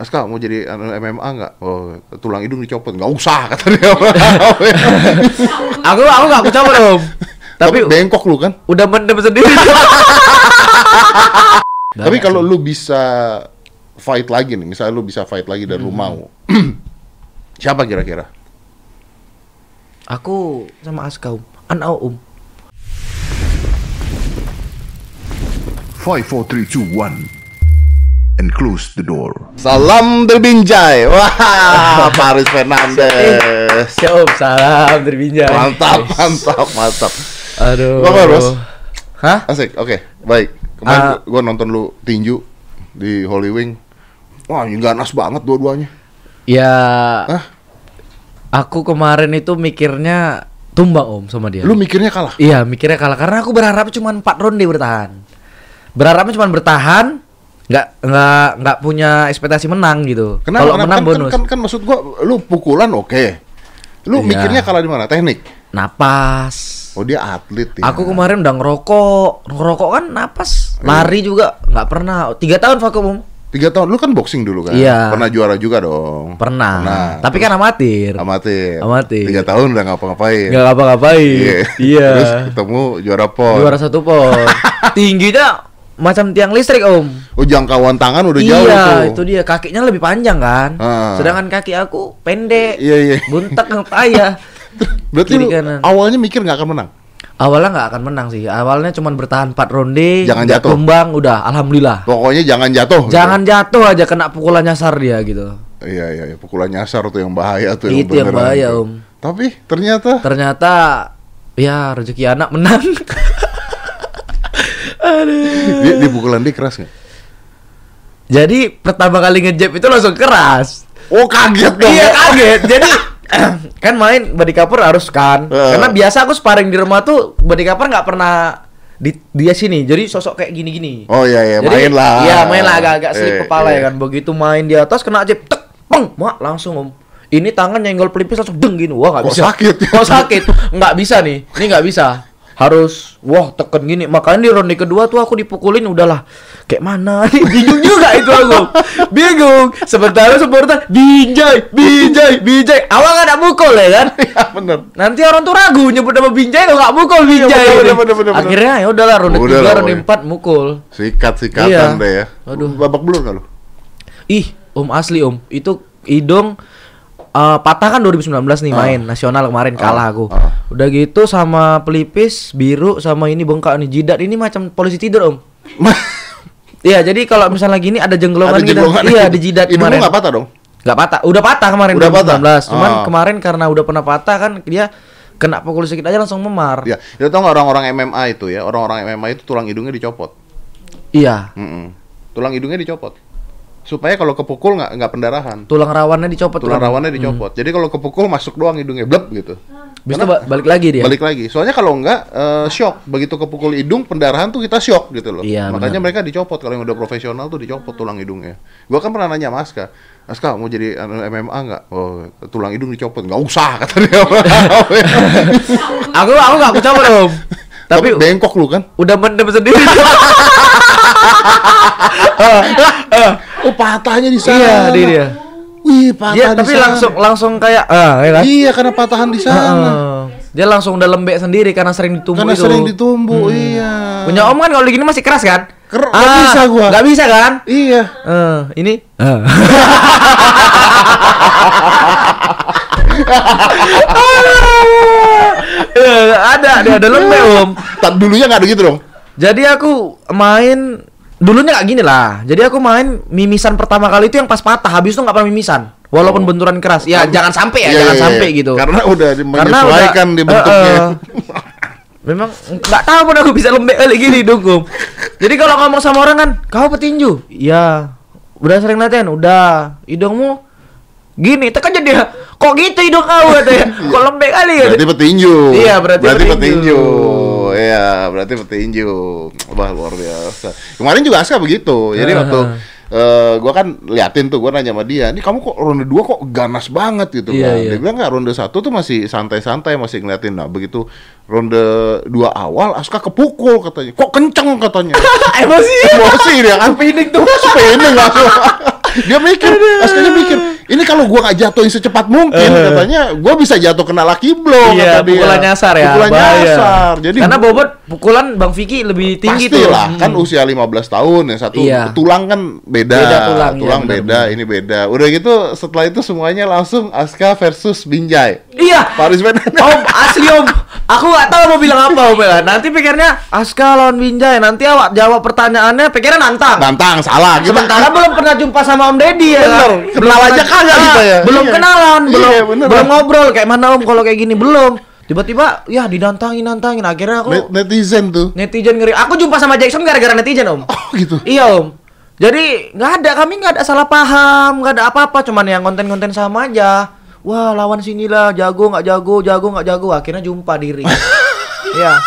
Aska mau jadi MMA nggak? Oh, tulang hidung dicopot. Nggak usah kata dia. Aku aku nggak coba om. Tapi Tapi bengkok lu kan. udah mendem sendiri. Tapi kalau lu bisa fight lagi nih, misalnya lu bisa fight lagi dan lu Hmm. mau. Siapa kira-kira? aku sama Aska om. Anak om. Five, four, three, two, one, and close the door. Salam terbinjai. Wah, Paris Fernandes. Ya om, salam terbinjai. Mantap, mantap, mantap. Aduh. Apa, Bos? Hah? Asik, oke, baik. Kemarin Ah. gua nonton lu tinju di Holy Wing. Wah, ini ganas banget dua-duanya. Ya. Hah? Aku kemarin itu mikirnya tumbang om sama dia. Lu mikirnya kalah? Iya, mikirnya kalah karena aku berharap cuma 4 ronde bertahan. Berharapnya cuma bertahan, nggak nggak nggak punya ekspektasi menang gitu. Kenapa? Kalau menang kan, kan, bonus. kan, kan maksud gua lu pukulan oke. Lu Iya. mikirnya kalah di mana? Teknik. Napas. Oh, dia atlet ya. Aku kemarin udah ngerokok, ngerokok kan napas, Iya. lari juga nggak pernah. Tiga tahun vakum. Tiga tahun, lu kan boxing dulu kan? Iya. Pernah juara juga dong. Pernah. Tapi kan amatir. amatir. Amatir. Tiga tahun udah ngapa-ngapain. Nggak ngapa-ngapain. Iya. Terus ketemu juara pon. Juara satu pon. Tingginya macam tiang listrik om. Oh jangkauan tangan udah jauh iya, itu dia kakinya lebih panjang kan. Ah. Sedangkan kaki aku pendek. Iya iya. Buntek yang payah. Berarti Kiri lu kanan. awalnya mikir nggak akan menang. Awalnya nggak akan menang sih. Awalnya cuma bertahan 4 ronde. Jangan jatuh. Tumbang udah alhamdulillah. Pokoknya jangan jatuh. gitu. Jangan jatuh aja kena pukulan nyasar dia gitu. Iya iya, iya. pukulan nyasar tuh yang bahaya tuh. Itu yang beneran bahaya, tuh. Om. Tapi ternyata Ternyata ya rezeki anak menang. Dia, dia pukulan dia keras nggak? Jadi pertama kali ngejab itu langsung keras. Oh kaget dong. Iya kaget. Jadi kan main body cover harus kan. Eh. Karena biasa aku sparring di rumah tuh body cover nggak pernah di dia sini. Jadi sosok kayak gini-gini. Oh iya iya Jadi, main lah. Iya main lah agak-agak slip Eh, kepala iya. ya kan. Begitu main di atas kena jab tek peng mak langsung om. Ini tangan nyenggol pelipis langsung deng gini. Wah nggak Kok bisa. sakit? Kok sakit? Nggak bisa nih. Ini nggak bisa. Harus wah teken gini. Makanya di ronde kedua tuh aku dipukulin udahlah. Kayak mana? Bingung juga itu aku. Bingung. Sementara supporter binjai, binjai, binjai. Awal nggak ada mukul ya kan? Iya bener. Nanti orang tuh ragu nyebut nama Binjai kok nggak mukul Binjai. bener, ini. bener, bener, bener. Akhirnya ya udahlah ronde Udah tiga, ronde empat mukul. Sikat sikatan Iya. deh ya. Aduh. Babak belur lu? Ih, Om asli Om. Itu hidung eh, patah kan 2019 nih Ah. main nasional kemarin kalah Ah, aku. ah. Udah gitu sama pelipis biru sama ini bengkak nih jidat ini macam polisi tidur Om. Iya, jadi kalau misalnya gini ada jenggolongan Ada gitu. Iya, di jidat Hidung kemarin. nggak patah dong? Nggak patah. Udah patah kemarin Udah 2019. patah? Cuman Ah. kemarin karena udah pernah patah kan dia kena pukul sedikit aja langsung memar. Ya, ya tau nggak orang-orang MMA itu ya, orang-orang MMA itu tulang hidungnya dicopot. Iya. Mm-mm. Tulang hidungnya dicopot. Supaya kalau kepukul nggak nggak pendarahan. Tulang rawannya dicopot Tulang tulang. rawannya dicopot. Jadi kalau kepukul masuk doang hidungnya bleb gitu. Ba- balik lagi dia. Balik lagi. Soalnya kalau nggak eh, shock. Begitu kepukul hidung pendarahan tuh kita shock gitu loh. Iya, Makanya benar. mereka dicopot kalau yang udah profesional tuh dicopot tulang hidungnya. Gua kan pernah nanya sama Aska. Mau jadi anu, MMA nggak? Oh, tulang hidung dicopot. Nggak usah kata dia. Aku aku nggak coba Om. Tapi bengkok lu kan? udah mendem sendiri. Oh, patahnya di sana. iya, dia dia. Wih, patah Dia di tapi sana. langsung langsung kayak ah, ya kan? Iya, karena patahan di sana. Heeh. Dia langsung udah lembek sendiri karena sering ditumbuh Karena itu. sering ditumbuh, iya. Punya Om kan kalau gini masih keras kan? Ker- nggak bisa gua. Nggak bisa kan? Iya. Eh, ini Eh, ada dia ada lembek om. Tak dulunya nggak ada gitu dong. Jadi aku main dulunya nggak gini lah. Jadi aku main mimisan pertama kali itu yang pas patah, habis itu nggak pernah mimisan. Walaupun benturan keras. Ya jangan sampai ya, Iya, jangan iya, sampai iya. gitu. Karena udah Karena menyesuaikan udah- di bentuknya. Eh, eh. Memang nggak tahu pun aku bisa lembek kali gini dukung. Jadi kalau ngomong sama orang kan, kau petinju? Iya. Udah sering latihan? Udah. Hidungmu gini, tekan jadi kok gitu hidung kau katanya. Kok lembek kali ya? Berarti petinju. Iya, berarti petinju. petinju. Iya, berarti petinju. Wah, luar biasa. Kemarin juga Aska begitu. Jadi Ah. waktu eh gua kan liatin tuh, gua nanya sama dia, "Ini kamu kok ronde 2 kok ganas banget gitu Iya, kan." iya. Dia bilang nggak ronde 1 tuh masih santai-santai, masih ngeliatin. Nah, begitu ronde 2 awal Aska kepukul katanya. Kok kenceng katanya. Emosi. Emosi dia kan. Spinning tuh. Spinning langsung. dia mikir, Askanya mikir, ini kalau gua nggak jatuhin secepat mungkin, katanya gua bisa jatuh kena laki blow Iya, kata dia. pukulan nyasar ya. Pukulan bahaya. nyasar. Jadi karena bobot pukulan Bang Vicky lebih tinggi pasti tuh. lah, kan Hmm. usia 15 tahun ya satu Iya. tulang kan beda, Beda tulang, iya, benar, beda, ini beda. Udah gitu setelah itu semuanya langsung Aska versus Binjai. Iya. Paris Fernandes. Om, asli om. Aku nggak tahu mau bilang apa om ya. Nanti pikirnya Aska lawan Binjai. Nanti awak jawab pertanyaannya pikirnya nantang. Nantang salah. Kita Sementara belum pernah jumpa sama Om Deddy ya. Bener. kan? Kenal Belum aja kagak kita ya. Belum Iya. kenalan, Iya, belum bener. belum ngobrol kayak mana Om kalau kayak gini belum. Tiba-tiba ya dinantangin nantangin akhirnya aku Net- netizen tuh. netizen ngeri. Aku jumpa sama Jackson gara-gara netizen Om. Oh gitu. Iya Om. Jadi nggak ada kami nggak ada salah paham, nggak ada apa-apa, cuman yang konten-konten sama aja. Wah lawan sinilah jago nggak jago, jago nggak jago, akhirnya jumpa diri. Iya.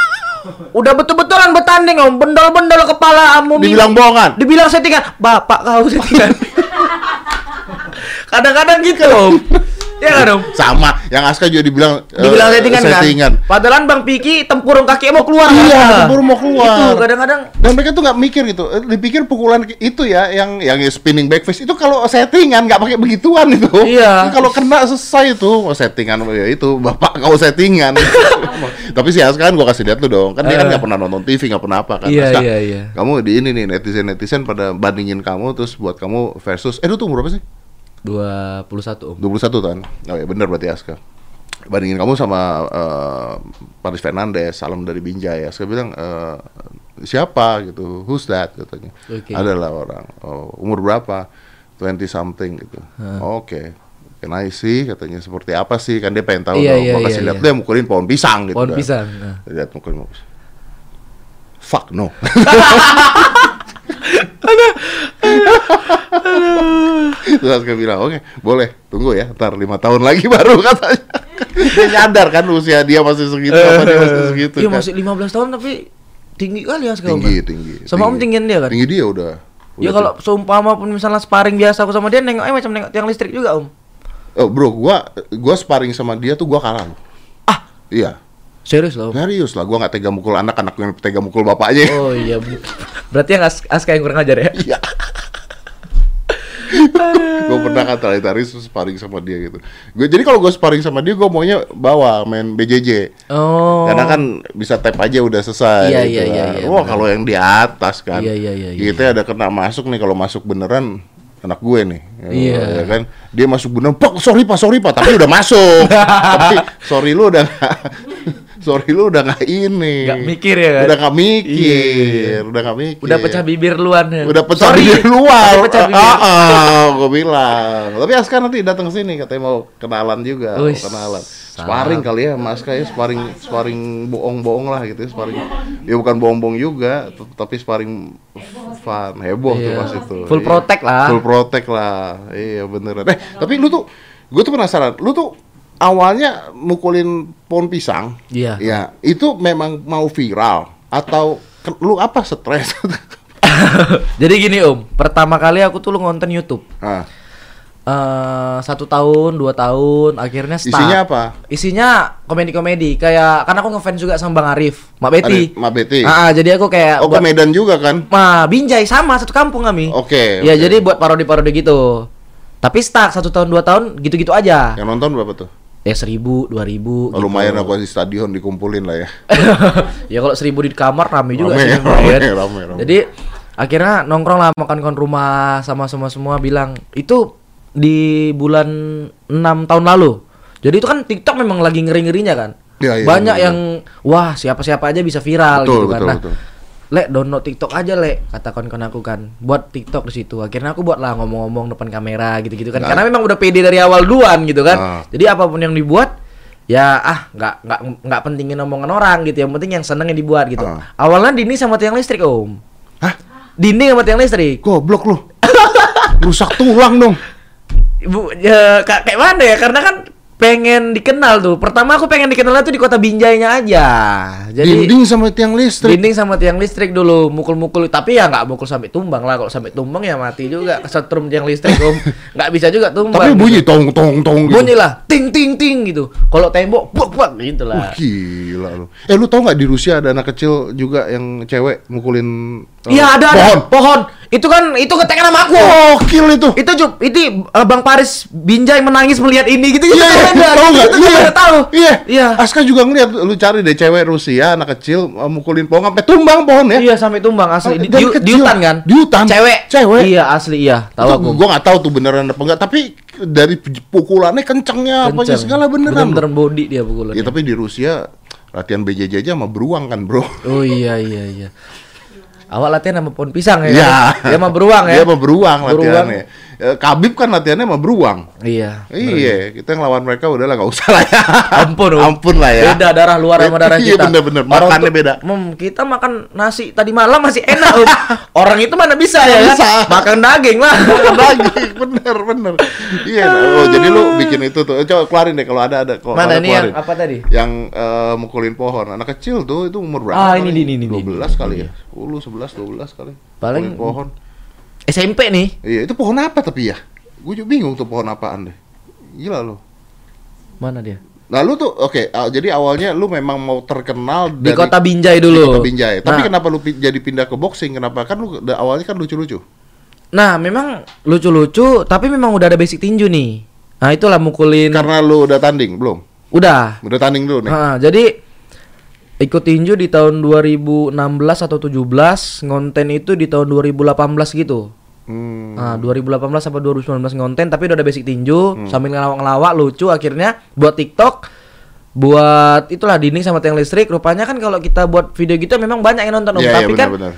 Udah betul-betulan bertanding om, bendol-bendol kepala amu Dibilang bohongan. Dibilang settingan, bapak kau settingan. Kadang-kadang gitu om. Iya kan om? Sama, yang Aska juga dibilang eh, Dibilang settingan, settingan. kan? Padahal Bang Piki tempurung kaki mau keluar. Iya, kan? tempur mau keluar. Itu kadang-kadang Dan mereka tuh nggak mikir gitu, Eh, dipikir pukulan itu ya, yang yang spinning back fist itu kalau settingan nggak pakai begituan itu. Iya. Kalau kena selesai itu, oh, settingan ya itu bapak kau settingan. Tapi si Aska kan gua kasih lihat tuh dong, kan dia kan Eh. nggak pernah nonton TV, nggak pernah apa kan. Iya, Aska, iya, iya. Kamu di ini nih netizen netizen pada bandingin kamu terus buat kamu versus, eh lu tuh berapa sih? 21 om. 21 kan? Oh ya bener berarti Aska. Bandingin kamu sama eh, Paris Fernandes, salam dari Binjai. Aska bilang eh, siapa gitu, who's that katanya. Oke. Adalah orang. Oh, umur berapa? 20 something gitu. Oke. Can I see katanya seperti apa sih? Kan dia pengen tahu Iya, dong. iya, Gua kasih iya, lihat iya. dia mukulin pohon pisang gitu. Pohon kan. pisang. Nah. Lihat mukulin pohon pisang. Fuck no. Terus Aska bilang, oke, boleh, tunggu ya, ntar lima tahun lagi baru katanya. dia nyadar kan usia dia masih segitu, apa dia masih segitu Iya kan. masih 15 tahun tapi tinggi kali ya sekarang. tinggi, tinggi. Sama Om tinggian dia kan? Tinggi dia udah. Ya kalau seumpama pun misalnya sparring biasa aku sama dia nengok eh macam nengok tiang listrik juga Om. Oh, bro, gua gua sparring sama dia tuh gua kalah loh. Ah, Iya. serius loh. Serius lah, gua nggak tega mukul anak, anak yang tega mukul bapaknya. Oh iya. Berarti yang As Aska yang kurang ajar ya? Iya. gue pernah kan terakhir tadi sparring sama dia gitu. Gue jadi kalau gue sparring sama dia gue maunya bawa main BJJ. Oh. Karena kan bisa tap aja udah selesai. Iya, gitu iya, iya, kan. iya, Wah kalau yang di atas kan. Iya, iya, iya, iya, Kita ada kena masuk nih kalau masuk beneran anak gue nih. Iya. Ya kan. Dia masuk beneran. Pak sorry pak sorry pak. Tapi udah masuk. Tapi sorry lu udah sorry lu udah nggak ini. Nggak mikir ya kan? Udah nggak mikir. Udah nggak mikir. Udah pecah bibir luan ya. Udah pecah Sorry. bibir luar. Udah pecah bibir. Ah, gue bilang. Tapi Aska nanti datang sini katanya mau kenalan juga, mau Wih, kenalan. Sparring kali ya, Mas ya sparring sparring bohong-bohong lah gitu, ya, sparring. Ya bukan bohong-bohong juga, tapi sparring fun, heboh tuh Iya. pas itu. Full Iya. protect lah. Full protect lah. Iya beneran. Eh, tapi lu tuh gue tuh penasaran, lu tuh awalnya mukulin pohon pisang. Iya. Ya, itu memang mau viral atau ke- lu apa stres? Jadi gini Om, pertama kali aku tuh lu ngonten YouTube. ah. eh satu tahun, dua tahun, akhirnya start. Isinya apa? Isinya komedi-komedi, kayak karena aku ngefans juga sama Bang Arif, Mak Betty. Arif, Mak Betty. Ah, jadi aku kayak Oh ke buat, Medan juga kan? Ma, Binjai sama satu kampung kami. Oke, Ya oke. jadi buat parodi-parodi gitu. Tapi stuck satu tahun dua tahun gitu-gitu aja. Yang nonton berapa tuh? Ya seribu, dua ribu. Oh, lumayan aku di stadion dikumpulin lah ya. ya kalau seribu di kamar rame juga Rame, sih. rame, lumayan. rame, rame. Jadi akhirnya nongkrong lah makan kon rumah sama semua semua bilang itu di bulan 6 tahun lalu. Jadi itu kan TikTok memang lagi ngeri-ngerinya kan. Iya, iya, Banyak iya. yang wah siapa-siapa aja bisa viral Betul, gitu kan. betul, Nah, betul. Lek download TikTok aja lek kata kon-kon aku kan. Buat TikTok di situ. Akhirnya aku buat lah ngomong-ngomong depan kamera gitu-gitu kan. Nah. Karena memang udah pede dari awal duluan gitu kan. Ah. Jadi apa pun yang dibuat ya ah nggak nggak nggak pentingin omongan orang gitu. Yang penting yang seneng yang dibuat gitu. Ah. Awalnya Dini sama tiang listrik om. Hah? Dini sama tiang listrik. Goblok lu. Rusak tulang dong. Bu, ya, ka- kayak mana ya? Karena kan pengen dikenal tuh. Pertama aku pengen dikenalnya tuh di kota Binjainya aja. Jadi Dinding sama tiang listrik. Dinding sama tiang listrik dulu mukul-mukul tapi ya nggak mukul sampai tumbang lah kalau sampai tumbang ya mati juga kesetrum tiang listrik om nggak bisa juga tumbang Tapi bunyi tong tong tong gitu. bunyi lah ting ting ting gitu kalau tembok buak buak gitu lah gila lu. Eh lu tau nggak di Rusia ada anak kecil juga yang cewek mukulin eh, iya ada ada pohon. pohon Itu kan itu ketekan sama aku. Gokil itu. Itu Jup, itu uh, Bang Paris Binjai menangis melihat ini gitu gitu. Iya, iya, tahu nggak? Itu Iya, iya. tahu. Iya, Iya. Aska juga ngeliat, lu cari deh cewek Rusia, anak kecil uh, mukulin pohon sampai tumbang pohon ya. Iya sampai tumbang asli di, di, di hutan kan? Di hutan. Cewek. Cewek. Iya asli iya. Tahu aku. gua nggak tahu tuh beneran apa enggak, tapi dari pukulannya kencengnya apa Kenceng. segala beneran. Bener-bener loh. body dia pukulannya. Ya tapi di Rusia latihan BJJ aja sama beruang kan, Bro. Oh iya iya iya. Awak latihan sama pohon pisang ya? Iya. kan? Dia sama beruang ya? Dia sama beruang Beruang. latihannya. Eh, Khabib kan latihannya sama beruang. Iya. Iya, kita ngelawan mereka udah lah nggak usah lah ya. Ampun. Ampun lah ya. Beda darah luar sama darah Iya, kita. bener-bener. Orang Makannya tuh- beda. Mem, kita makan nasi tadi malam masih enak, Om. Orang itu mana bisa ya kan? Bisa. Makan daging lah. lagi bener bener iya oh jadi lu bikin itu tuh coba keluarin deh kalau ada ada kalau Mana ada ini yang apa tadi? yang eh, mukulin pohon anak kecil tuh itu umur berapa Ah, ini, ini, ini, ini. 12 kali ya 10 11 12 kali Paling- Mukulin pohon SMP nih. iya itu pohon apa tapi ya gue juga bingung tuh pohon apaan deh gila lu Mana dia? nah lu tuh oke ah, jadi awalnya lu memang mau terkenal Di dari- kota Binjai di dulu. kota Binjai tapi Nah, kenapa lu pi- jadi pindah ke boxing kenapa kan lu awalnya kan lucu-lucu Nah, memang lucu-lucu, tapi memang udah ada basic tinju nih. Nah, itulah mukulin. karena lu udah tanding belum Udah. udah tanding dulu nih Nah, jadi ikut tinju di tahun 2016 atau 17, ngonten itu di tahun 2018 gitu. Hmm. Nah, 2018 sampai 2019 ngonten tapi udah ada basic tinju, Hmm. sambil ngelawak-ngelawak lucu akhirnya buat TikTok buat itulah dinding sama tiang listrik rupanya kan kalau kita buat video gitu memang banyak yang nonton om Iya, iya, tapi kan benar-benar.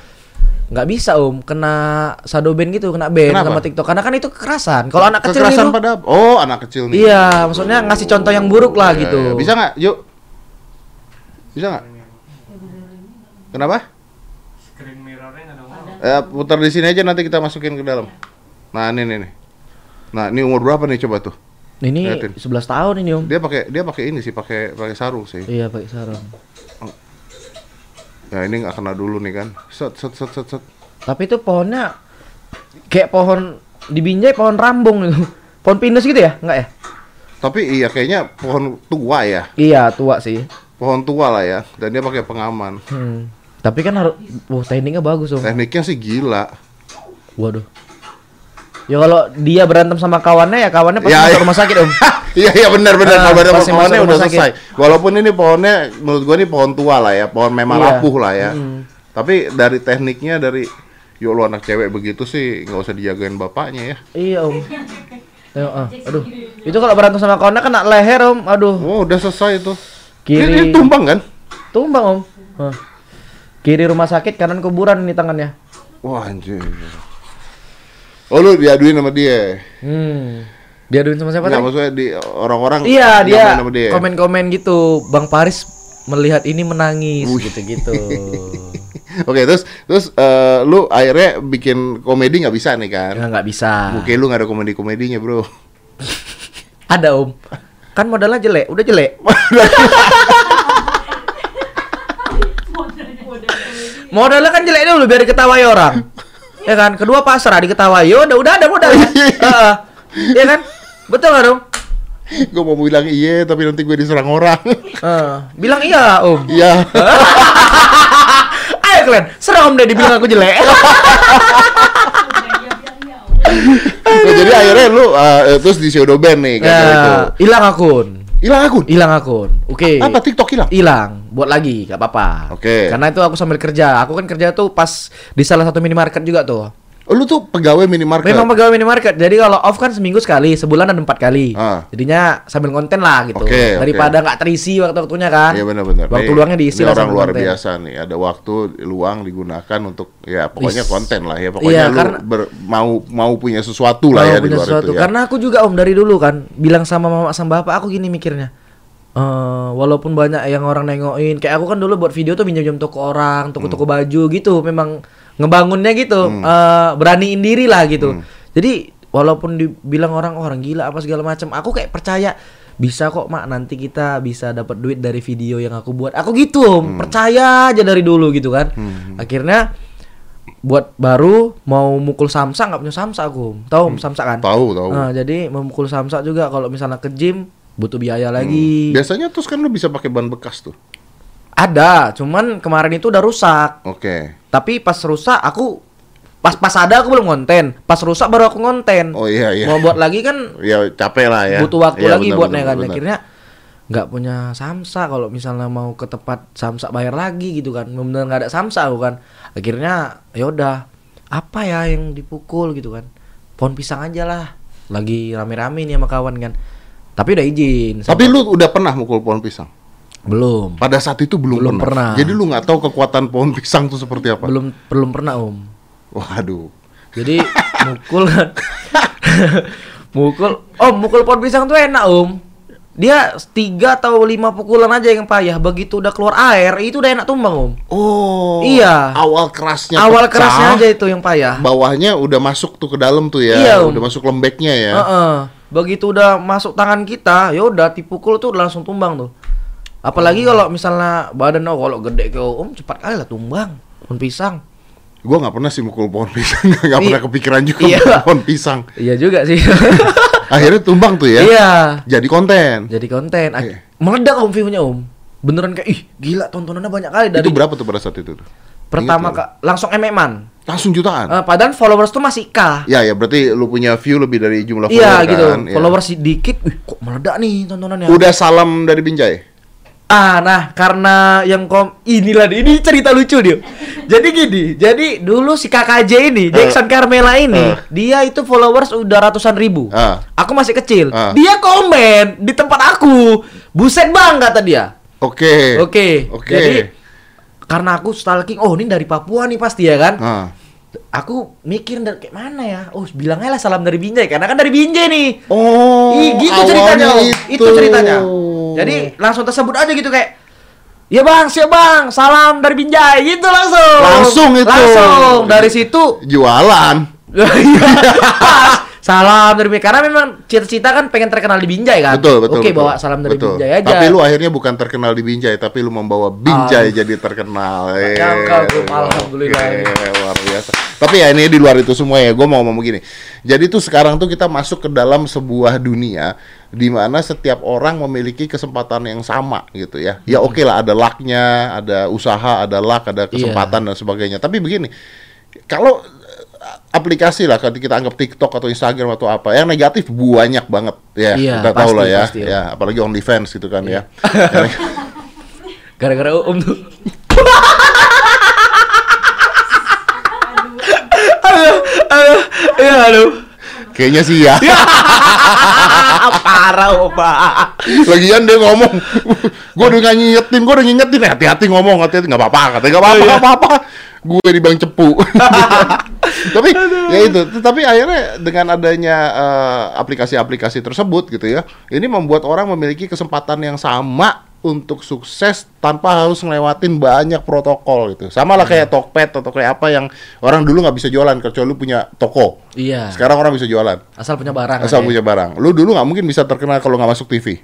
nggak bisa om kena shadow ban gitu kena ban Kenapa? sama TikTok karena kan itu kekerasan kalau anak kecil Kekerasan itu pada oh anak kecil nih iya maksudnya ngasih contoh yang buruk lah Iya, gitu iya. bisa nggak yuk bisa nggak? Kenapa? Screen mirrornya nggak ada eh, putar di sini aja nanti kita masukin ke dalam. Nah ini nih nih nah ini umur berapa nih coba tuh? Ini Liatin. 11 tahun ini om. Dia pakai dia pakai ini sih pakai pakai sarung sih. Iya pakai sarung. Ya ini nggak kena dulu nih kan? Set set set set set. Tapi itu pohonnya kayak pohon di Binjai pohon rambung itu. Pohon pinus gitu ya? Nggak ya? Tapi iya kayaknya pohon tua ya. Iya tua sih pohon tua lah ya dan dia pakai pengaman Hmm. Tapi kan harus, wah tekniknya bagus om. tekniknya sih gila Waduh. Ya kalau dia berantem sama kawannya ya kawannya pasti Ya, masuk ya. rumah sakit om. Iya iya benar benar Ah, ada pasti pohonnya masuk udah rumah sakit. selesai. Walaupun ini pohonnya menurut gua ini pohon tua lah ya, pohon memang Iya. rapuh lah ya. Mm. Tapi dari tekniknya dari yuk lu anak cewek begitu sih nggak usah dijagain bapaknya ya. iya om. Tengok, ah. Aduh. Itu kalau berantem sama kawannya kena leher om. Aduh. Oh udah selesai itu. Kiri. Ini, ini tumbang kan? Tumbang om. Hah. Kiri rumah sakit, kanan kuburan ini tangannya. Wah anjir. Oh lu diaduin sama dia? Hmm. Diaduin sama siapa Nggak tadi? maksudnya di orang-orang Iya dia dia. komen-komen gitu. Bang Paris melihat ini menangis gitu-gitu. Oke terus terus eh, lu akhirnya bikin komedi nggak bisa nih kan? ya nggak bisa. Oke lu nggak ada komedi komedinya bro. Ada om. Kan modalnya jelek, udah jelek. Modalnya kan jelek dulu biar diketawai orang. Ya kan? Kedua pasrah diketawai. Ya udah udah ada modalnya. Heeh. Iya kan? Betul nggak dong? gue mau bilang iya tapi nanti gue diserang orang. Heeh. bilang iya, Om. Iya. Ayo kalian, serang Om deh dibilang aku jelek. Nah, jadi akhirnya lu eh, terus di pseudo band nih kan itu. ya, hilang akun. Hilang akun. Hilang akun. Oke. Apa TikTok hilang? Hilang, buat lagi, gak apa-apa. Oke. Karena itu aku sambil kerja. Aku kan kerja tuh pas di salah satu minimarket juga tuh. Oh, lu tuh pegawai minimarket. Memang pegawai minimarket. Jadi kalau off kan seminggu sekali, sebulan ada empat kali. Ah. Jadinya sambil konten lah gitu. Oke, Daripada nggak terisi waktu-waktunya kan. Iya benar-benar. Waktu Nih, luangnya diisi ini lah orang luar konten. biasa nih. Ada waktu luang digunakan untuk ya pokoknya Wis. konten lah ya. Pokoknya Iya, lu karena- ber- mau mau punya sesuatu lah ya di luar sesuatu. itu ya. Karena aku juga om dari dulu kan bilang sama mama sama bapak aku gini mikirnya. Eh, walaupun banyak yang orang nengokin, kayak aku kan dulu buat video tuh pinjam-pinjam toko orang, toko-toko Hmm. baju gitu, memang ngebangunnya gitu, eh, beraniin diri lah gitu. Hmm. Jadi walaupun dibilang orang "Oh, orang gila apa segala macam, aku kayak percaya bisa kok mak nanti kita bisa dapat duit dari video yang aku buat. Aku gitu om, Hmm. percaya aja dari dulu gitu kan. Akhirnya buat baru mau mukul samsa nggak punya samsa aku, tahu om samsa kan? Hmm. Tahu, tahu. Nah, jadi memukul samsak juga kalau misalnya ke gym butuh biaya Hmm. lagi. Biasanya terus kan lu bisa pakai ban bekas tuh. Ada, cuman kemarin itu udah rusak. Oke. Tapi pas rusak aku pas-pas ada aku belum konten, pas rusak baru aku konten. Oh iya iya. Mau buat lagi kan Ya capek lah ya. butuh waktu Iya, lagi benar, buat naik kan. benar. Akhirnya nggak punya samsa kalau misalnya mau ke tempat samsa bayar lagi gitu kan. Benar nggak ada samsa aku kan. Akhirnya ya udah apa ya yang dipukul gitu kan. Pohon pisang aja lah. Lagi rame-rame nih sama kawan kan. Tapi udah izin. Tapi lu udah pernah mukul pohon pisang? belum. Pada saat itu belum, Belum pernah. Jadi lu nggak tahu kekuatan pohon pisang itu seperti apa? Belum belum pernah Om. Waduh. Jadi mukul kan. mukul. Om, mukul pohon pisang tuh enak, Om. Dia tiga atau lima pukulan aja yang payah. Begitu udah keluar air, itu udah enak tumbang, Om. Oh. Iya. Awal kerasnya Awal pecah, kerasnya aja itu yang payah. Bawahnya udah masuk tuh ke dalam tuh ya. Iya, Om. Udah masuk lembeknya ya. Heeh. Begitu udah masuk tangan kita, ya udah dipukul tuh udah langsung tumbang tuh. Apalagi Oh. kalau misalnya badan oh, kalau gede kayak Om cepat kali lah tumbang. Pohon pisang. Gua nggak pernah sih mukul pohon pisang, nggak Iya. pernah kepikiran juga Iya. pohon pisang. Iya juga sih. Akhirnya tumbang tuh ya. Iya. Jadi konten. Jadi konten. Ak- Iya. Meledak Om view-nya Om. Beneran kayak ih gila tontonannya banyak kali dari Itu berapa tuh pada saat itu tuh? pertama Ingat kak langsung MM-an. Langsung jutaan. Eh, padahal followers tuh masih K. Ya ya berarti lu punya view lebih dari jumlah Iya follower gitu. kan. Ya. Followers sedikit, wih kok meledak nih tontonannya. Udah salam dari Binjai. Ah, nah karena yang kom inilah ini cerita lucu dia. Jadi gini, jadi dulu si KKJ ini, Jackson Carmela ini, eh. dia itu followers udah ratusan ribu. Ah. Aku masih kecil. Ah. Dia komen di tempat aku. Buset bang kata dia. Oke. Oke. Oke. Jadi karena aku stalking, oh ini dari Papua nih pasti ya kan. Ah. Aku mikir dari kayak mana ya? Oh, bilangnya lah salam dari Binjai karena kan dari Binjai nih. Oh. Ih, gitu ceritanya. Itu. Itu ceritanya. Jadi langsung tersebut aja gitu kayak Ya bang, siap bang, salam dari Binjai gitu langsung. Langsung itu. Langsung dari situ. jualan. Iya, pas. Salam dari Binjai karena memang cita-cita kan pengen terkenal di Binjai kan. Betul, betul. Oke, betul. bawa salam dari Betul. Binjai aja. Tapi lu akhirnya bukan terkenal di Binjai, tapi lu membawa Binjai jadi terkenal. Gua, alhamdulillah. oke, luar biasa. Tapi ya ini di luar itu semua ya, gue mau ngomong begini. Jadi tuh sekarang tuh kita masuk ke dalam sebuah dunia di mana setiap orang memiliki kesempatan yang sama gitu ya. Ya Hmm. oke lah ada lucknya, ada usaha, ada luck, ada kesempatan dan sebagainya. Tapi begini, kalau aplikasi lah kalau kita anggap TikTok atau Instagram atau apa. Yang negatif banyak banget ya. Iya, kita tahu pasti, lah ya. pasti, Om. ya apalagi OnlyFans gitu kan ya. Gara-gara Om tuh. aduh, aduh, ya aduh. kayaknya sih ya Parah, Opa. lagian dia ngomong gue udah ngingetin gue udah ngingetin. Hati-hati ngomong hati-hati. Nggak apa-apa katanya nggak apa-apa nggak apa-apa. Gue di bang cepu tapi ya itu. Tapi akhirnya dengan adanya eh, aplikasi-aplikasi tersebut gitu ya ini membuat orang memiliki kesempatan yang sama untuk sukses tanpa harus ngelewatin banyak protokol gitu. Sama lah kayak Tokped atau kayak apa yang orang dulu nggak bisa jualan kecuali lu punya toko. Iya. sekarang orang bisa jualan. Asal punya barang. asal aja. punya barang. Lu dulu nggak mungkin bisa terkenal kalau nggak masuk TV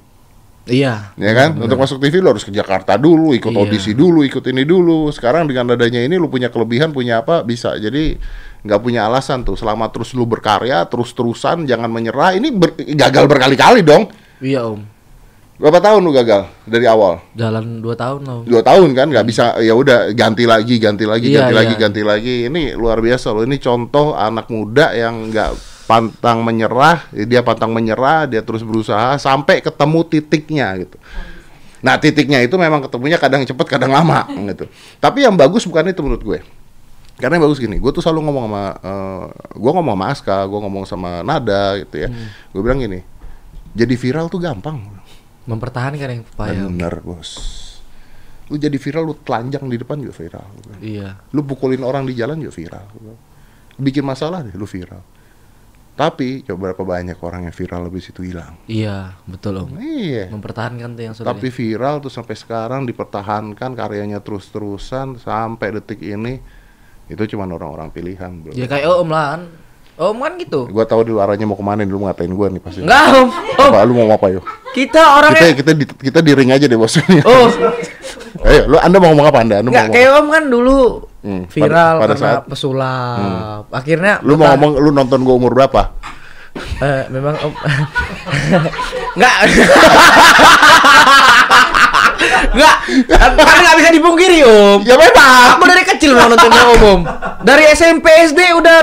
Iya. ya kan? Untuk masuk TV lu harus ke Jakarta dulu ikut Iya. audisi dulu ikut ini dulu. Sekarang dengan adanya ini lu punya kelebihan punya apa bisa. Jadi nggak punya alasan tuh. Selama terus lu berkarya terus terusan jangan menyerah ini ber- gagal berkali-kali dong. Iya, Om. berapa tahun lu gagal dari awal? Jalan 2 tahun loh. dua tahun kan nggak bisa ya udah ganti lagi ganti lagi Iya, ganti iya. lagi ganti lagi. Ini luar biasa loh. Ini contoh anak muda yang nggak pantang menyerah dia pantang menyerah dia terus berusaha sampai ketemu titiknya gitu. Nah titiknya itu memang ketemunya kadang cepet kadang lama gitu. Tapi yang bagus bukan itu menurut gue karena yang bagus gini gue tuh selalu ngomong sama eh, gue ngomong sama Aska gue ngomong sama Nada gitu ya gue bilang gini jadi viral tuh gampang Mempertahankan yang payah. Bener bos. Lu jadi viral, lu telanjang di depan juga viral. Iya. Lu pukulin orang di jalan juga viral. Bikin masalah deh, lu viral. Tapi coba berapa banyak orang yang viral habis itu hilang. Iya, betul, Om. Iya. Mempertahankan tuh yang sudah. Tapi viral tuh sampai sekarang dipertahankan karyanya terus-terusan sampai detik ini itu cuma orang-orang pilihan bro. Ya kayak Om lah. kan. Om kan gitu. Gua tahu di arahnya mau ke mana nih, lu ngatain gua nih pasti. Enggak, Om. Om, Apa, lu mau apa yuk? kita Kita orangnya kita di, kita di ring aja deh bos. Oh, Ayo, lu Anda mau ngomong apa Anda? Anda mau enggak ngomong kayak Om kan dulu Hmm, pada- viral pada karena saat- pesulap. Akhirnya Lu mau ngomong lu nonton gua umur berapa? Eh, memang Om Enggak. Enggak. Kan kan nggak bisa dipungkiri, Om. Ya memang. Aku dari kecil mau nonton Om, Om. Dari SMP SD udah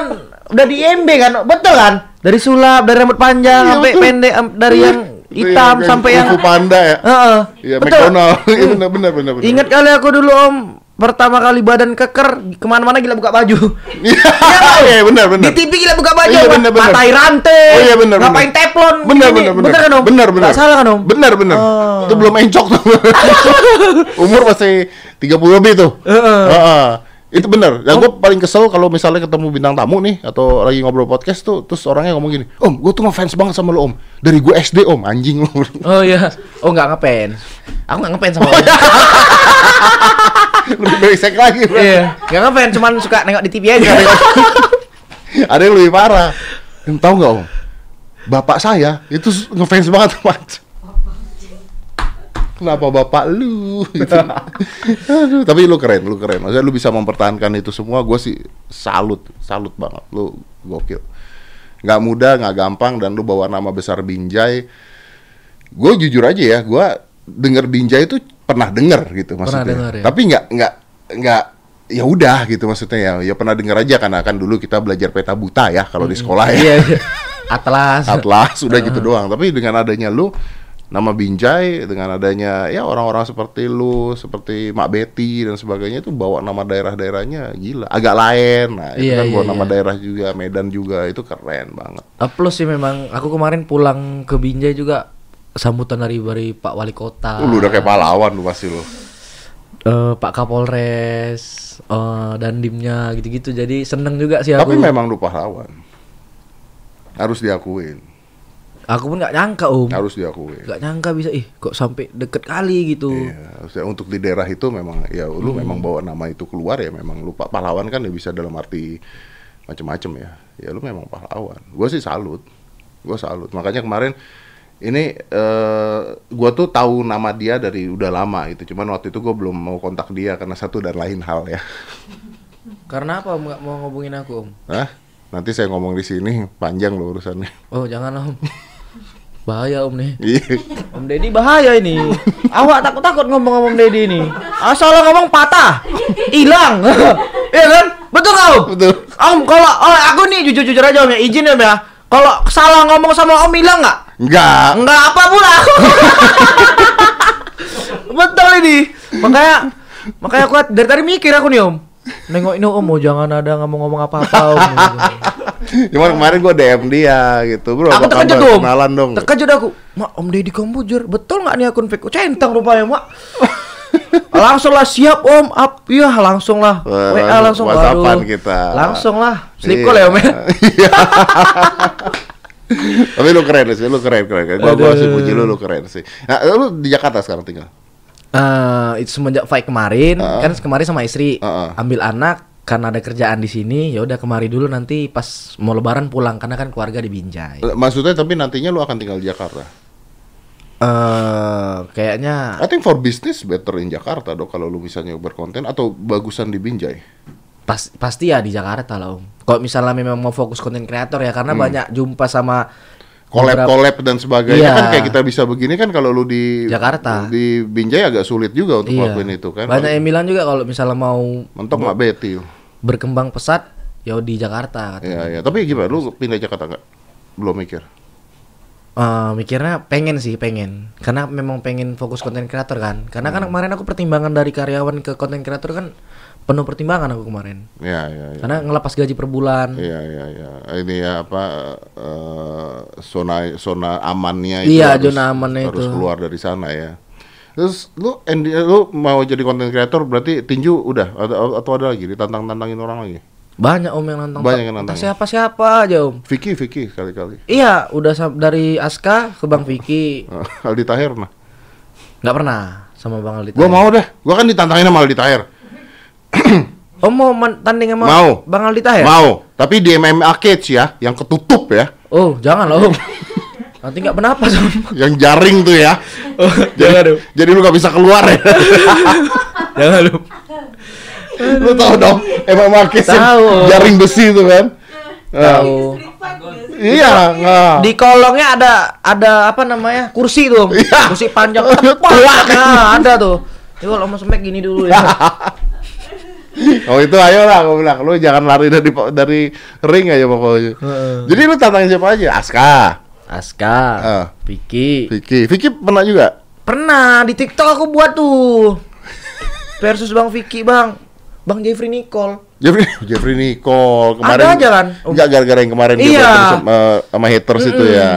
udah di IMB kan, betul kan? Dari sulap, dari rambut panjang Iya, sampai betul. pendek, dari yang hitam Iya, sampai yang panda ya. Heeh. Iya, betul. McDonald. Iya benar benar benar. Ingat kali aku dulu om pertama kali badan keker ke mana-mana gila buka baju. Iya, iya benar benar. Di TV gila buka baju, Iya, bener, bener. matai rantai, Oh iya benar. ngapain teflon, Benar benar benar. kan om? Benar benar. Salah kan om? Benar benar. Oh. Itu belum encok tuh. Umur masih 30 lebih tuh. Heeh. Heeh. Itu benar. Oh. gue paling kesel kalau misalnya ketemu bintang tamu nih atau lagi ngobrol podcast tuh terus orangnya ngomong gini, "Om, gue tuh ngefans banget sama lo, Om. Dari gue SD, Om. Anjing lo." Oh iya, oh nggak ngepens. Aku nggak ngepens Oh, sama om. Lebih brengsek lagi, bro. Iya, nggak ngepens, cuman suka nengok di TV aja. Ada yang lebih parah. Yang tahu nggak, Om? Bapak saya itu ngefans banget sama. Kenapa bapak lu? Gitu. Aduh, tapi lu keren, lu keren. Maksudnya lu bisa mempertahankan itu semua, gue sih salut, salut banget. Lu gokil. Nggak mudah, nggak gampang, dan lu bawa nama besar Binjai. Gue jujur aja ya, gue denger Binjai itu pernah denger gitu maksudnya. denger ya? Tapi nggak nggak nggak ya udah gitu maksudnya ya. Ya pernah denger aja karena kan dulu kita belajar peta buta ya kalau di sekolah ya. Iya, iya. Atlas. Atlas udah gitu doang. Tapi dengan adanya lu nama Binjai dengan adanya ya orang-orang seperti lu, seperti Mak Betty dan sebagainya itu bawa nama daerah-daerahnya gila, agak lain. Nah, itu Iya, kan bawa iya, nama iya. daerah juga, Medan juga itu keren banget. Ah, Plus sih memang aku kemarin pulang ke Binjai juga sambutan dari dari Pak Wali Kota. Lu udah kayak pahlawan lu pasti lu. eh, Pak Kapolres, eh, dan dimnya gitu-gitu. Jadi seneng juga sih aku. Tapi memang lu pahlawan. Harus diakuin. Aku pun nggak nyangka om. Harus diakuin. Nggak nyangka bisa ih kok sampai deket kali gitu. Iya, untuk di daerah itu memang ya lu Hmm. memang bawa nama itu keluar ya memang lu pa- pahlawan kan ya bisa dalam arti macam-macam ya. Ya lu memang pahlawan. Gua sih salut. Gua salut. Makanya kemarin ini eh gua tuh tahu nama dia dari udah lama gitu. Cuman waktu itu gua belum mau kontak dia karena satu dan lain hal ya. Karena apa om nggak mau ngubungin aku om? Hah? Nanti saya ngomong di sini panjang loh urusannya. Oh jangan om. Bahaya om nih. Iya. Om Deddy bahaya ini. Awak takut-takut ngomong sama Om Deddy ini. Asal lo ngomong patah, hilang. Iya kan? Betul Om? Betul. Om kalau oh, aku nih jujur-jujur aja Om ya, izin Om ya. Kalau salah ngomong sama Om hilang nggak? Enggak. Enggak apa pula. Betul ini. Makanya makanya aku dari tadi mikir aku nih Om. Nengok ini Om, oh, jangan ada ngomong-ngomong apa-apa Om. Cuman kemarin gua DM dia gitu, Bro. aku terkejut? Om. Kenalan dong. Terkejut aku. Mak, Om Deddy Komputer, betul nggak nih akun fake? Oh, centang rupanya, Mak. langsung lah siap Om, up, iya langsung lah. Wah, WA langsung, WhatsAppan waduh. kita. Langsung lah. Sleep call ya Om ya. Tapi lu keren sih, lu keren keren. Gua gua sih puji lu, lu keren sih. Nah, lu di Jakarta sekarang tinggal. Eh, itu semenjak fight kemarin, Heeh. kan kemarin sama istri Heeh. ambil anak karena ada kerjaan di sini, ya udah kemari dulu nanti pas mau lebaran pulang karena kan keluarga di Binjai. Maksudnya tapi nantinya lu akan tinggal di Jakarta. Eh, kayaknya I think for business better in Jakarta dong kalau lu misalnya berkonten atau bagusan di Binjai. Pas pasti ya di Jakarta lah Om. Kalau misalnya memang mau fokus konten kreator ya karena banyak jumpa sama Collab-collab dan sebagainya Iya. kan kayak kita bisa begini kan kalau lu di Jakarta. di Binjai agak sulit juga untuk Iya. ngelakuin itu kan. Banyak yang bilang juga kalau misalnya mau Mentok Mak Betty. berkembang pesat ya di Jakarta katanya. Iya, iya. Tapi gimana lu pindah Jakarta nggak? Belum mikir. Eh, mikirnya pengen sih pengen karena memang pengen fokus konten kreator kan karena kan kemarin aku pertimbangan dari karyawan ke konten kreator kan penuh pertimbangan aku kemarin Iya, iya, iya. karena ngelepas gaji per bulan Iya iya iya. Ini ya apa eh, zona zona amannya itu Iya, harus, zona amannya harus itu. keluar dari sana ya. Terus lu Andy, lu mau jadi content creator berarti tinju udah atau, atau ada lagi ditantang-tantangin orang lagi? banyak om yang nantang Banyak yang nantang. siapa siapa aja om Vicky Vicky kali-kali. iya udah dari Aska ke Bang Vicky Aldi Tahir nah. nggak pernah sama Bang Aldi Gua Tahir. mau deh. Gua kan ditantangin sama Aldi Tahir. Om mau tanding sama Mau. Bang Aldi Tahir? Mau. Tapi di MMA Cage ya, yang ketutup ya, Oh, jangan lah, Om. Nanti nggak bernapas, Om. yang jaring tuh ya. Oh, jangan, Om. Jadi lu gak bisa keluar ya. Jangan, Om. lu tahu dong MMA Cage yang Tahu. jaring besi itu kan. Nah, Tahu. Iya, nggak. Di kolongnya ada ada apa namanya? Kursi tuh. Iya. Kursi panjang. Kuat. Nah, ada tuh. Ini kalau mau semek gini dulu ya. Oh itu ayo lah aku bilang lu jangan lari dari dari ring aja pokoknya. Heeh. Jadi lu tantangin siapa aja? Aska, Aska, Ah. Vicky. Vicky, Vicky pernah juga. Pernah di TikTok aku buat tuh. Versus Bang Vicky, Bang. Bang Jeffrey Nicole. Jeffrey Jeffrey Nicole kemarin. Ada aja kan? Enggak gara-gara yang kemarin dia Iya. berantem sama, sama haters itu Mm-mm. ya.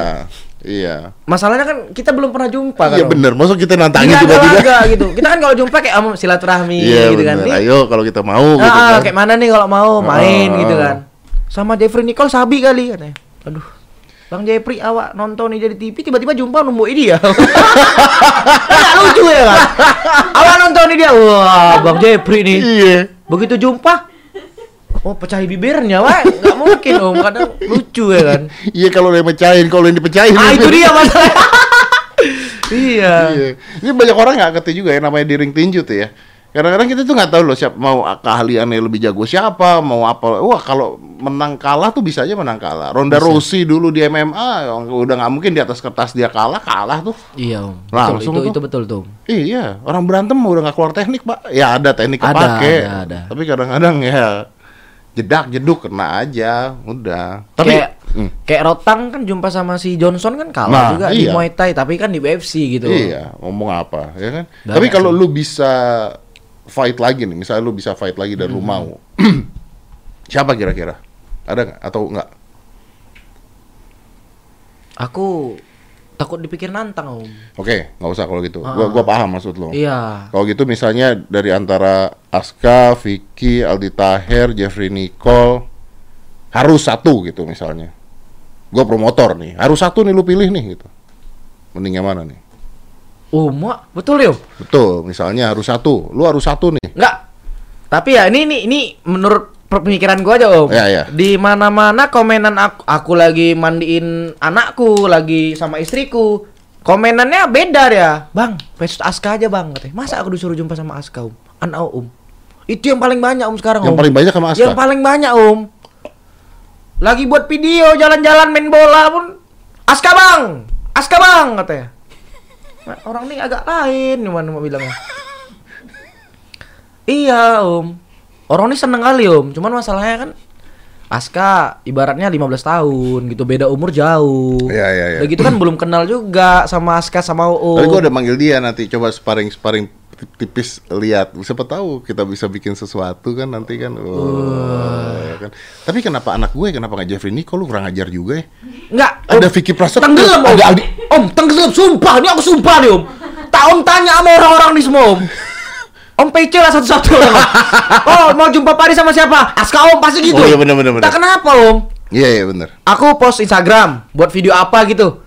Iya. Masalahnya kan kita belum pernah jumpa kan. Iya Om. bener, masuk kita nantangin Iya, tiba-tiba. gitu. Kita kan kalau jumpa kayak am, silaturahmi Iya gitu kan. bener. Nih, Ayo kalau kita mau gitu ah, kan. kayak mana nih kalau mau main Ah, gitu ah. kan. Sama Jeffrey Nicole sabi kali katanya. Aduh. Bang Jeffrey awak nonton nih dari TV tiba-tiba jumpa nungguin dia. Nggak lucu ya kan? awak nonton nih dia. Wah, Bang Jeffrey nih. Iya. Begitu jumpa Oh pecahi bibirnya, wah nggak mungkin om, kadang lucu ya kan. Iya kalau dia pecahin, kalau yang dipecahin. Ah itu dia masalahnya. iya. Iya. Ini banyak orang nggak ngerti juga ya namanya di ring tinju tuh ya. Kadang-kadang kita tuh nggak tahu loh siapa mau keahliannya lebih jago siapa, mau apa. Wah kalau menang kalah tuh bisa aja menang kalah. Ronda Rousey dulu di MMA yang udah nggak mungkin di atas kertas dia kalah, kalah tuh. Iya om. Langsung betul, itu, tuh. itu betul tuh. Iya, orang berantem udah nggak keluar teknik, Pak. Ya ada teknik Ada, kepake. ada, ada. Tapi kadang-kadang ya jedak jeduk kena aja, udah. Tapi kayak Hmm. kayak Rotang kan jumpa sama si Johnson kan kalah Nah, juga di iya. Muay Thai tapi kan di UFC gitu. Iya, ngomong apa, ya kan? Banyak Tapi kalau sih. lu bisa fight lagi nih, misalnya lu bisa fight lagi dan lu Hmm. mau, siapa kira-kira? Ada nggak atau enggak? Aku takut dipikir nantang om. Oke, nggak usah kalau gitu. Ah. Gua gua paham maksud lo. Iya. Kalau gitu misalnya dari antara Aska, Vicky, Aldi Taher, Jeffrey Nicole harus satu gitu misalnya. Gue promotor nih, harus satu nih lu pilih nih gitu. Mending yang mana nih? Oh, mak, betul ya? Betul, misalnya harus satu, lu harus satu nih. Enggak. Tapi ya ini ini ini menurut pemikiran gua aja om. Ya, ya. Di mana-mana komenan aku, aku lagi mandiin anakku, lagi sama istriku. Komenannya beda ya, bang. Versus Aska aja bang. Katanya. Masa aku disuruh jumpa sama Aska om? Anak om. Itu yang paling banyak om sekarang Yang om. paling banyak sama Aska. Yang paling banyak om. Lagi buat video jalan-jalan main bola pun Aska bang, Aska bang katanya. Nah, Orang ini agak lain gimana mau bilangnya. Iya om. Orang ini seneng kali om. Cuman masalahnya kan Aska ibaratnya 15 tahun gitu beda umur jauh. Iya, iya, iya. Udah gitu kan belum kenal juga sama Aska sama Uum. Tapi gue udah manggil dia nanti coba sparring sparring tipis lihat siapa tahu kita bisa bikin sesuatu kan nanti kan oh, ya kan tapi kenapa anak gue kenapa nggak Jeffrey Nicole lu kurang ajar juga ya Enggak. ada Om. Vicky Prasetyo Tenggelam om. ada Aldi Om tenggelam sumpah ini aku sumpah nih om. Tak om tanya sama orang-orang di semua om. Om PC lah satu-satu oh mau jumpa Pari sama siapa? Aska om pasti gitu. Oh, iya, bener, bener, bener. Tak kenapa om? iya iya bener Aku post Instagram buat video apa gitu.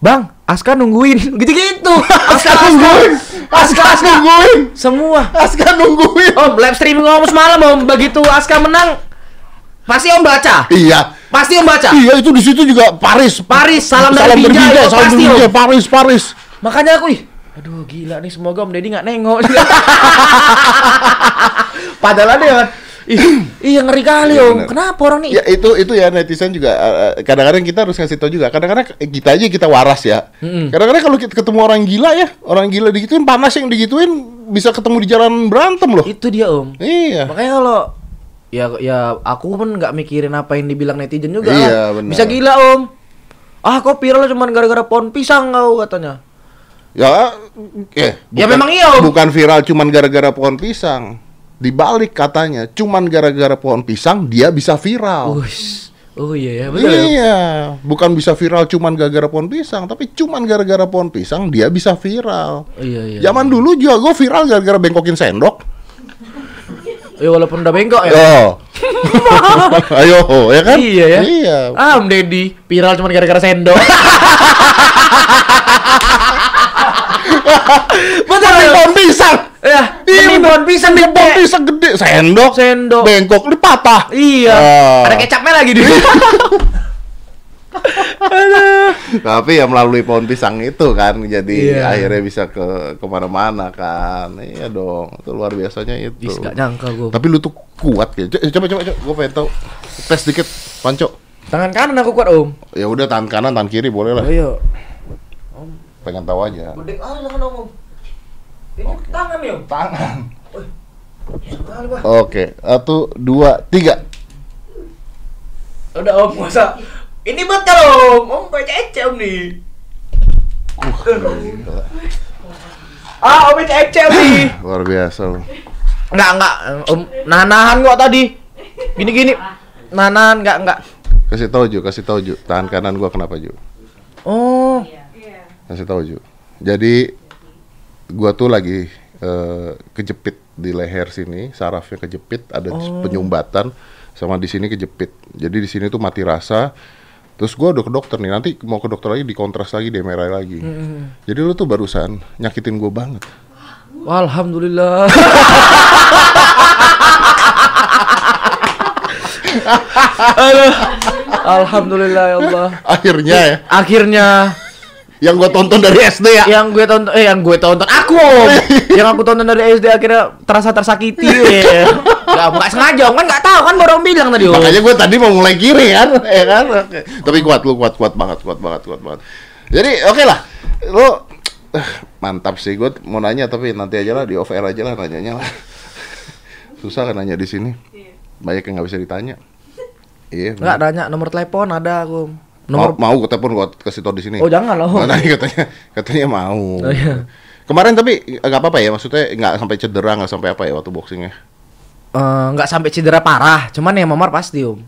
Bang, Aska nungguin gitu-gitu. Aska nungguin. Aska Aska nungguin Semua. Aska nungguin Om live streaming om semalam om. Begitu Aska menang, pasti om baca. iya Pasti om baca. iya itu di situ juga Paris Paris, salam dari Binjai, salam pasti, dari Binjai. Paris Paris Makanya aku ih, aduh gila nih semoga Om Deddy nggak nengok. Padahal ada kan, ih, iya ngeri kali Iya, Om. bener. Kenapa orang nih? Ya itu itu ya netizen juga eh, eh, kadang-kadang kita harus ngasih tahu juga. Kadang-kadang kita aja kita waras ya. Mm-mm. Kadang-kadang kalau kita ketemu orang gila ya, orang gila digituin panas yang digituin bisa ketemu di jalan berantem loh. Itu dia Om. Iya. Makanya kalau ya ya aku pun nggak mikirin apa yang dibilang netizen juga. Iya, benar. Bisa gila Om. Ah kok viral cuma gara-gara pohon pisang kau katanya. Ya eh Ya memang iya. Bukan viral cuman gara-gara pohon pisang. Dibalik katanya, cuman gara-gara pohon pisang dia bisa viral. Uish. Oh iya ya betul ya. Iya, bukan bisa viral cuman gara-gara pohon pisang, tapi cuman gara-gara pohon pisang dia bisa viral. Iya iya. Zaman dulu juga gue viral gara-gara bengkokin sendok. Ya walaupun udah bengkok ya. Yo. Ayo, ya kan? Iya ya. Iya. Ah Om Deddy viral cuma gara-gara sendok. Betul Tapi ya. pohon pisang. Ya, ini pohon pisang gede. pohon pisang gede, sendok, Sendok. bengkok, ini patah. Iya. Ah. Ada kecapnya lagi di. Tapi ya melalui pohon pisang itu kan, jadi Iya. akhirnya bisa ke ke mana-mana kan. Iya dong, itu luar biasanya itu. Ih, gak nyangka gue. Tapi lu tuh kuat ya. Co- Coba coba coba, gue pengen tahu. Tes dikit, Panco. Tangan kanan aku kuat om. Ya udah tangan kanan, tangan kiri boleh lah. Ayo. Pengen tahu aja. Gede kali tangan om. Ini tangan ya om. Tangan. Oke, satu, dua, tiga. Udah om, masa ini betul om, om baca om nih. Ah, om baca om nih. Luar biasa lu. Enggak, enggak, om nahan kok tadi. Gini gini, nahan enggak enggak. Kasih tahu Ju, kasih tahu Ju. Tangan kanan gua kenapa Ju? Oh, Kasih tahu Ju. Jadi gua tuh lagi eh, kejepit di leher sini, sarafnya kejepit, ada penyumbatan sama di sini kejepit. Jadi di sini tuh mati rasa. Terus gua udah ke dokter nih, nanti mau ke dokter lagi dikontras lagi, di MRI lagi. Jadi lu tuh barusan nyakitin gua banget. alhamdulillah. Alhamdulillah ya Allah. Akhirnya ya, Akhirnya yang gua tonton dari SD ya. yang gue tonton eh yang gue tonton aku Om. yang aku tonton dari SD akhirnya terasa tersakiti ya. Gak, gak sengaja kan nggak tahu kan baru Om bilang tadi Om. Makanya gue tadi mau mulai kiri kan, ya kan? Oke. Tapi kuat lu kuat kuat banget, kuat banget, kuat banget. Jadi oke lah, lu eh, mantap sih. Gue mau nanya tapi nanti aja lah di off air aja lah nanyanya lah. Susah kan nanya di sini. Banyak yang nggak bisa ditanya. Iya. Nggak nanya nomor telepon ada aku. Om. Mau, Nomor mau gue telepon gue kasih tau di sini. Oh jangan loh. Nah, tadi katanya katanya mau. Oh, iya. Kemarin tapi nggak apa-apa ya, maksudnya nggak sampai cedera, nggak sampai apa ya waktu boxingnya. Eh, nggak sampai cedera parah, cuman yang memar pasti Om.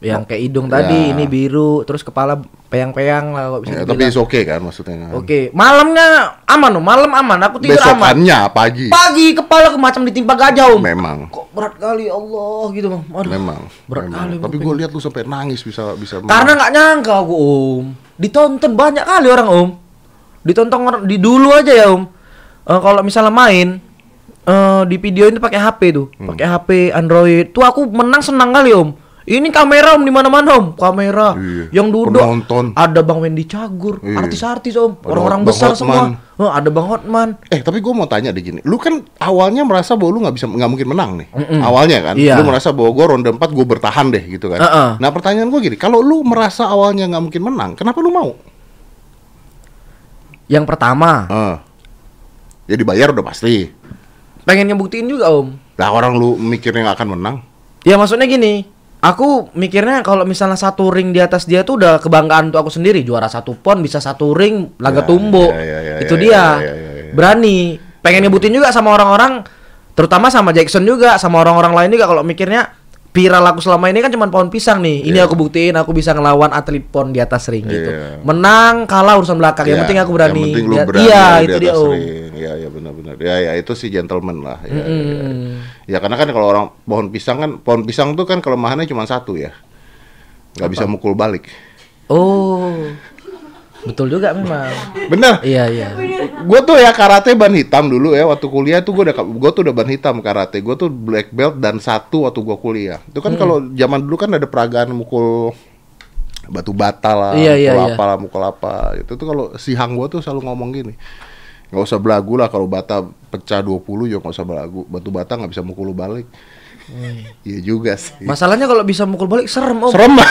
Yang kayak hidung tadi Ya. ini biru, terus kepala peyang-peyang lah kok bisa Ya, tapi oke kan maksudnya. Oke, malamnya aman Om, malam aman. Aku tidur aman. Besokannya pagi. Pagi kepala aku macam ditimpa gajah Om. Memang. Kok berat kali Allah gitu Om. Aduh. Memang, Berat memang. kali, Tapi gue lihat lu sampai nangis bisa bisa. Karena nggak nyangka aku Om. Ditonton banyak kali orang Om. Ditonton orang di dulu aja ya Om. Eh, kalau misalnya main eh di video ini pakai HP tuh, Hmm. pakai HP Android. Tuh aku menang senang kali Om. Ini kamera Om di mana-mana Om, kamera. Iya. Yang duduk Penonton. ada Bang Wendy Cagur, Iya. artis-artis Om, orang-orang besar Hotman. semua. Oh, ada Bang Hotman. Eh tapi gue mau tanya deh gini, lu kan awalnya merasa bahwa lu nggak bisa nggak mungkin menang nih, awalnya kan, Iya. lu merasa bahwa gue ronde 4 gue bertahan deh gitu kan. Heeh. Nah pertanyaan gue gini, kalau lu merasa awalnya nggak mungkin menang, kenapa lu mau? Yang pertama, Eh, ya dibayar udah pasti. pengen ngebuktiin juga Om. Lah orang lu mikirnya nggak akan menang, Ya maksudnya gini, aku mikirnya kalau misalnya satu ring di atas dia tuh udah kebanggaan untuk aku sendiri. Juara satu pon bisa satu ring laga Ya, tumbo ya, ya, ya, itu ya, dia. ya, ya, ya, ya. berani. Pengen nyebutin juga sama orang-orang terutama sama Jackson juga sama orang-orang lain juga kalau mikirnya viral aku selama ini kan cuma pohon pisang nih ini Iya. aku buktiin aku bisa ngelawan atlet pon di atas ring gitu Iya. menang kalah urusan belakang yang Ya, penting aku berani Yang penting lu berani iya di itu dia om ring. Ya ya benar-benar. Ya ya itu sih gentleman lah. Ya, ya, ya. Mm. Ya karena kan kalau orang pohon pisang kan pohon pisang tuh kan kelemahannya cuma satu ya. nggak bisa mukul balik. oh betul juga memang Bener. iya iya Gue tuh ya karate ban hitam dulu ya waktu kuliah tuh gue udah gue tuh udah ban hitam karate. Gue tuh black belt dan satu waktu gue kuliah. Itu kan kalau zaman dulu kan ada peragaan mukul batu bata lah, Iya, mukul iya, iya. apa lah, mukul apa. Itu tuh kalau si Hang gue tuh selalu ngomong gini. nggak usah belagu lah kalau bata pecah 20 juga nggak usah belagu. Batu bata nggak bisa mukul lu balik. Iya juga sih. Masalahnya kalau bisa mukul balik serem om. Serem. Jadi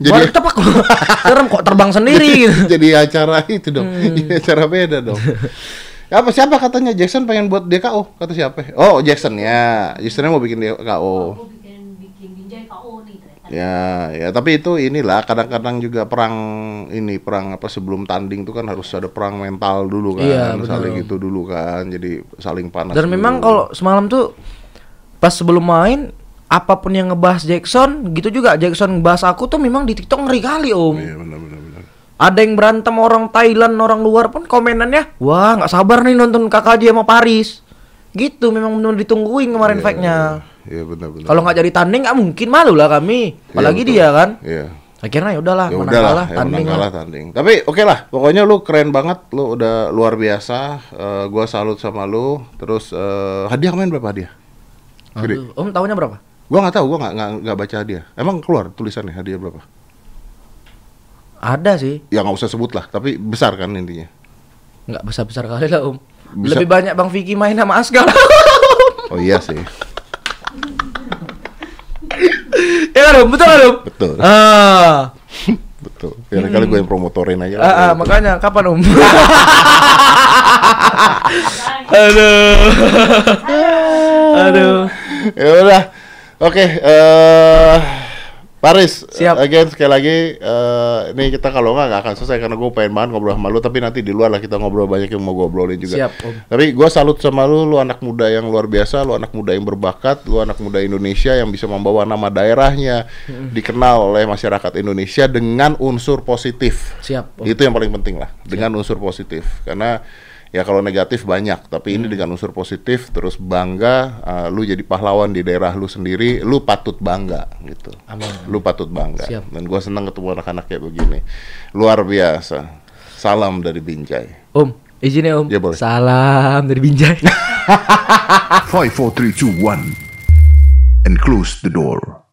jadi tepak serem kok terbang sendiri gitu. jadi acara itu dong. Jadi acara beda dong. Apa siapa katanya Jackson pengen buat DKO? Kata siapa? Oh, Jackson ya. Jacksonnya mau bikin DKO. aku bikin bikin binjai KO nih ternyata Ya, ya tapi itu inilah kadang-kadang juga perang ini perang apa sebelum tanding tuh kan harus ada perang mental dulu kan, Iya, saling itu dulu kan. Jadi saling panas. Dan memang dulu. kalau semalam tuh pas sebelum main apa pun yang ngebahas Jackson gitu juga Jackson ngebahas aku tuh memang di TikTok ngeri kali om. Iya, benar benar benar. Ada yang berantem orang Thailand orang luar pun komenannya wah nggak sabar nih nonton KKJ sama Paris. Gitu memang benar ditungguin kemarin Iya, fight-nya. Iya, benar benar. Kalau nggak jadi tanding nggak mungkin malu lah kami. Iya, Apalagi betul. dia kan. Iya. Akhirnya ya udahlah ya menang udahlah kalah ya tanding menang lah. kalah tanding tapi oke lah pokoknya lu keren banget lu udah luar biasa Eh, gua salut sama lu terus eh, hadiah main berapa hadiah gede Aduh, om tahunya berapa? gua nggak tahu gua nggak nggak baca hadiah emang keluar tulisannya hadiah berapa Ada sih. ya nggak usah sebut lah tapi besar kan intinya Nggak besar-besar kali lah om. Bisa- Lebih banyak Bang Vicky main sama Asgar. oh iya sih ya kan om? Betul kan om? betul Ah, betul ya kali gue yang promotorin aja ah, ah, makanya kapan om? Aduh. Aduh. ya udah. Oke, eh Paris, Siap. again sekali lagi eh ini kita kalau nggak nggak akan selesai karena gue pengen banget ngobrol sama lu tapi nanti di luar lah kita ngobrol banyak yang mau gue obrolin juga. Siap, Om. Tapi gue salut sama lu, lu anak muda yang luar biasa, lu anak muda yang berbakat, lu anak muda Indonesia yang bisa membawa nama daerahnya dikenal oleh masyarakat Indonesia dengan unsur positif. Siap, Om. Itu yang paling penting lah, dengan unsur positif. Karena ya kalau negatif banyak, tapi Hmm. ini dengan unsur positif terus bangga uh, lu jadi pahlawan di daerah lu sendiri, lu patut bangga gitu. Amin. Lu patut bangga. Siap. Dan gua senang ketemu anak-anak kayak begini. Luar biasa. Salam dari Binjai. Om, izin ya Om. Ya, boleh. Salam dari Binjai. 5, 4, 3, 2, 1. And close the door.